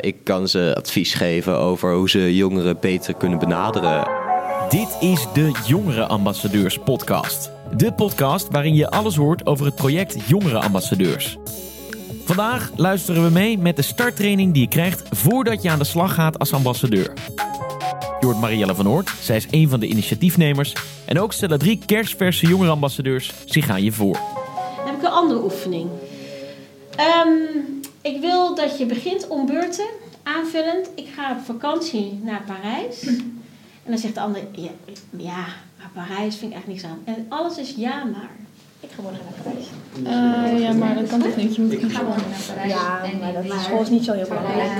Ik kan ze advies geven over hoe ze jongeren beter kunnen benaderen. Dit is de Jongerenambassadeurs podcast. De podcast waarin je alles hoort over het project Jongerenambassadeurs. Vandaag luisteren we mee met de starttraining die je krijgt voordat je aan de slag gaat als ambassadeur. Je hoort Marielle van Oort, zij is een van de initiatiefnemers. En ook stellen drie kerstverse jongerenambassadeurs zich aan je voor. Dan heb ik een andere oefening. Ehm, ik wil dat je begint om beurten, aanvullend. Ik ga op vakantie naar Parijs. En dan zegt de ander, ja, ja maar Parijs vind ik echt niks aan. En alles is ja maar. Ik ga morgen naar Parijs. Uh, ja, maar dat kan toch niet? Je moet naar Parijs. Ja, maar dat is gewoon niet zo heel belangrijk.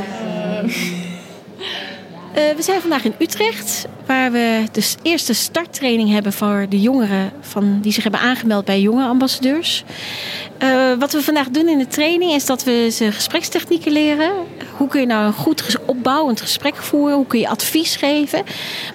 Uh, we zijn vandaag in Utrecht, waar we de eerste starttraining hebben voor de jongeren van, die zich hebben aangemeld bij jongerenambassadeurs. Uh, wat we vandaag doen in de training is dat we ze gesprekstechnieken leren. Hoe kun je nou een goed opbouwend gesprek voeren? Hoe kun je advies geven?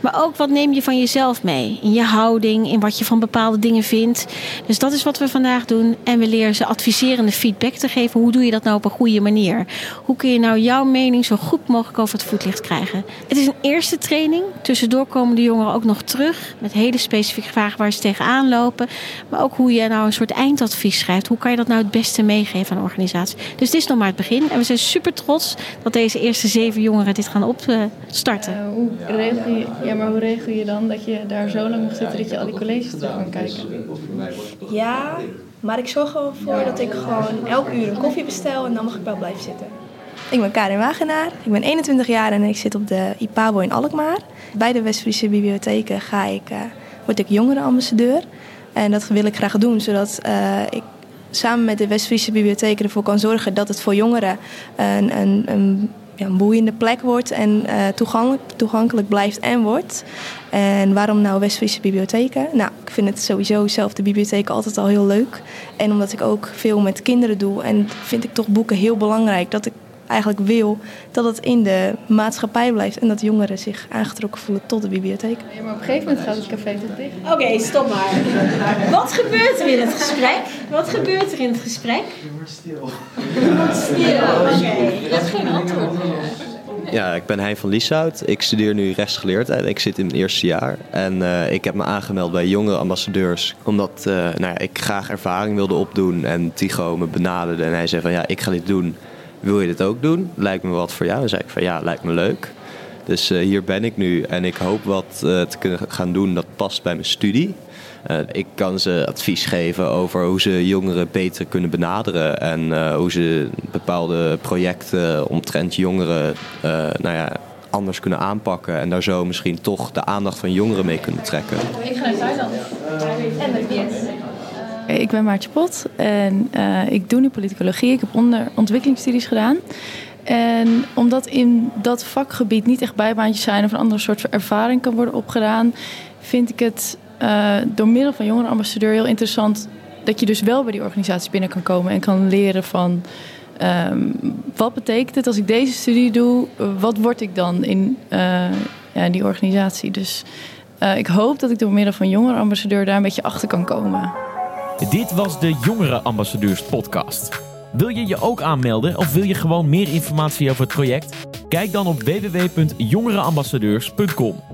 Maar ook wat neem je van jezelf mee? In je houding, in wat je van bepaalde dingen vindt. Dus dat is wat we vandaag doen. En we leren ze adviserende feedback te geven. Hoe doe je dat nou op een goede manier? Hoe kun je nou jouw mening zo goed mogelijk over het voetlicht krijgen? Het is een eerste training. Tussendoor komen de jongeren ook nog terug met hele specifieke vragen waar ze tegenaan lopen. Maar ook hoe je nou een soort eindadvies schrijft. Hoe kan je dat nou het beste meegeven aan de organisatie? Dus dit is nog maar het begin. En we zijn super trots dat deze eerste zeven jongeren dit gaan opstarten. Uh, hoe regel je, ja, maar hoe regel je dan dat je daar zo lang mag zitten dat je al die colleges terug kan kijken? Ja, maar ik zorg ervoor dat ik gewoon elk uur een koffie bestel en dan mag ik wel blijven zitten. Ik ben Karin Wagenaar, ik ben 21 jaar en ik zit op de IPABO in Alkmaar. Bij de West-Friese Bibliotheken ga ik, uh, word ik jongerenambassadeur. En dat wil ik graag doen, zodat uh, ik samen met de West-Friese Bibliotheken ervoor kan zorgen dat het voor jongeren een, een, een, ja, boeiende plek wordt en toegankelijk, toegankelijk blijft en wordt. En waarom nou West-Friese Bibliotheken? Nou, ik vind het sowieso zelf de bibliotheken altijd al heel leuk. En omdat ik ook veel met kinderen doe en vind ik toch boeken heel belangrijk. Dat ik eigenlijk wil dat het in de maatschappij blijft en dat jongeren zich aangetrokken voelen tot de bibliotheek. Ja, maar op een gegeven moment gaat het café toch dicht. Oké, okay, stop maar. Wat gebeurt er in het gesprek? Wat gebeurt er in het gesprek? Je wordt stil. Je wordt stil, oké. Okay. Je hebt geen antwoord meer. Ja, ik ben Hein van Lieshout. Ik studeer nu rechtsgeleerdheid. Ik zit in het eerste jaar. En uh, ik heb me aangemeld bij jongere ambassadeurs. Omdat uh, nou ja, ik graag ervaring wilde opdoen. En Tigo me benaderde en hij zei van ja, ik ga dit doen wil je dit ook doen? Lijkt me wat voor jou. En zei ik van ja, lijkt me leuk. Dus uh, hier ben ik nu en ik hoop wat uh, te kunnen gaan doen dat past bij mijn studie. Uh, ik kan ze advies geven over hoe ze jongeren beter kunnen benaderen en hoe ze bepaalde projecten omtrent jongeren nou ja, anders kunnen aanpakken en daar zo misschien toch de aandacht van jongeren mee kunnen trekken. Ik ga naar Thailand. En met ik ben Maartje Pot en uh, ik doe nu politicologie. Ik heb onder ontwikkelingsstudies gedaan. En omdat in dat vakgebied niet echt bijbaantjes zijn of een andere soort ervaring kan worden opgedaan, vind ik het uh, door middel van jongerenambassadeur heel interessant dat je dus wel bij die organisatie binnen kan komen en kan leren van um, wat betekent het als ik deze studie doe, wat word ik dan in ja, die organisatie. Dus ik hoop dat ik door middel van jongerenambassadeur daar een beetje achter kan komen. Dit was de Jongerenambassadeurs podcast. Wil je je ook aanmelden of wil je gewoon meer informatie over het project? Kijk dan op www.jongerenambassadeurs.com.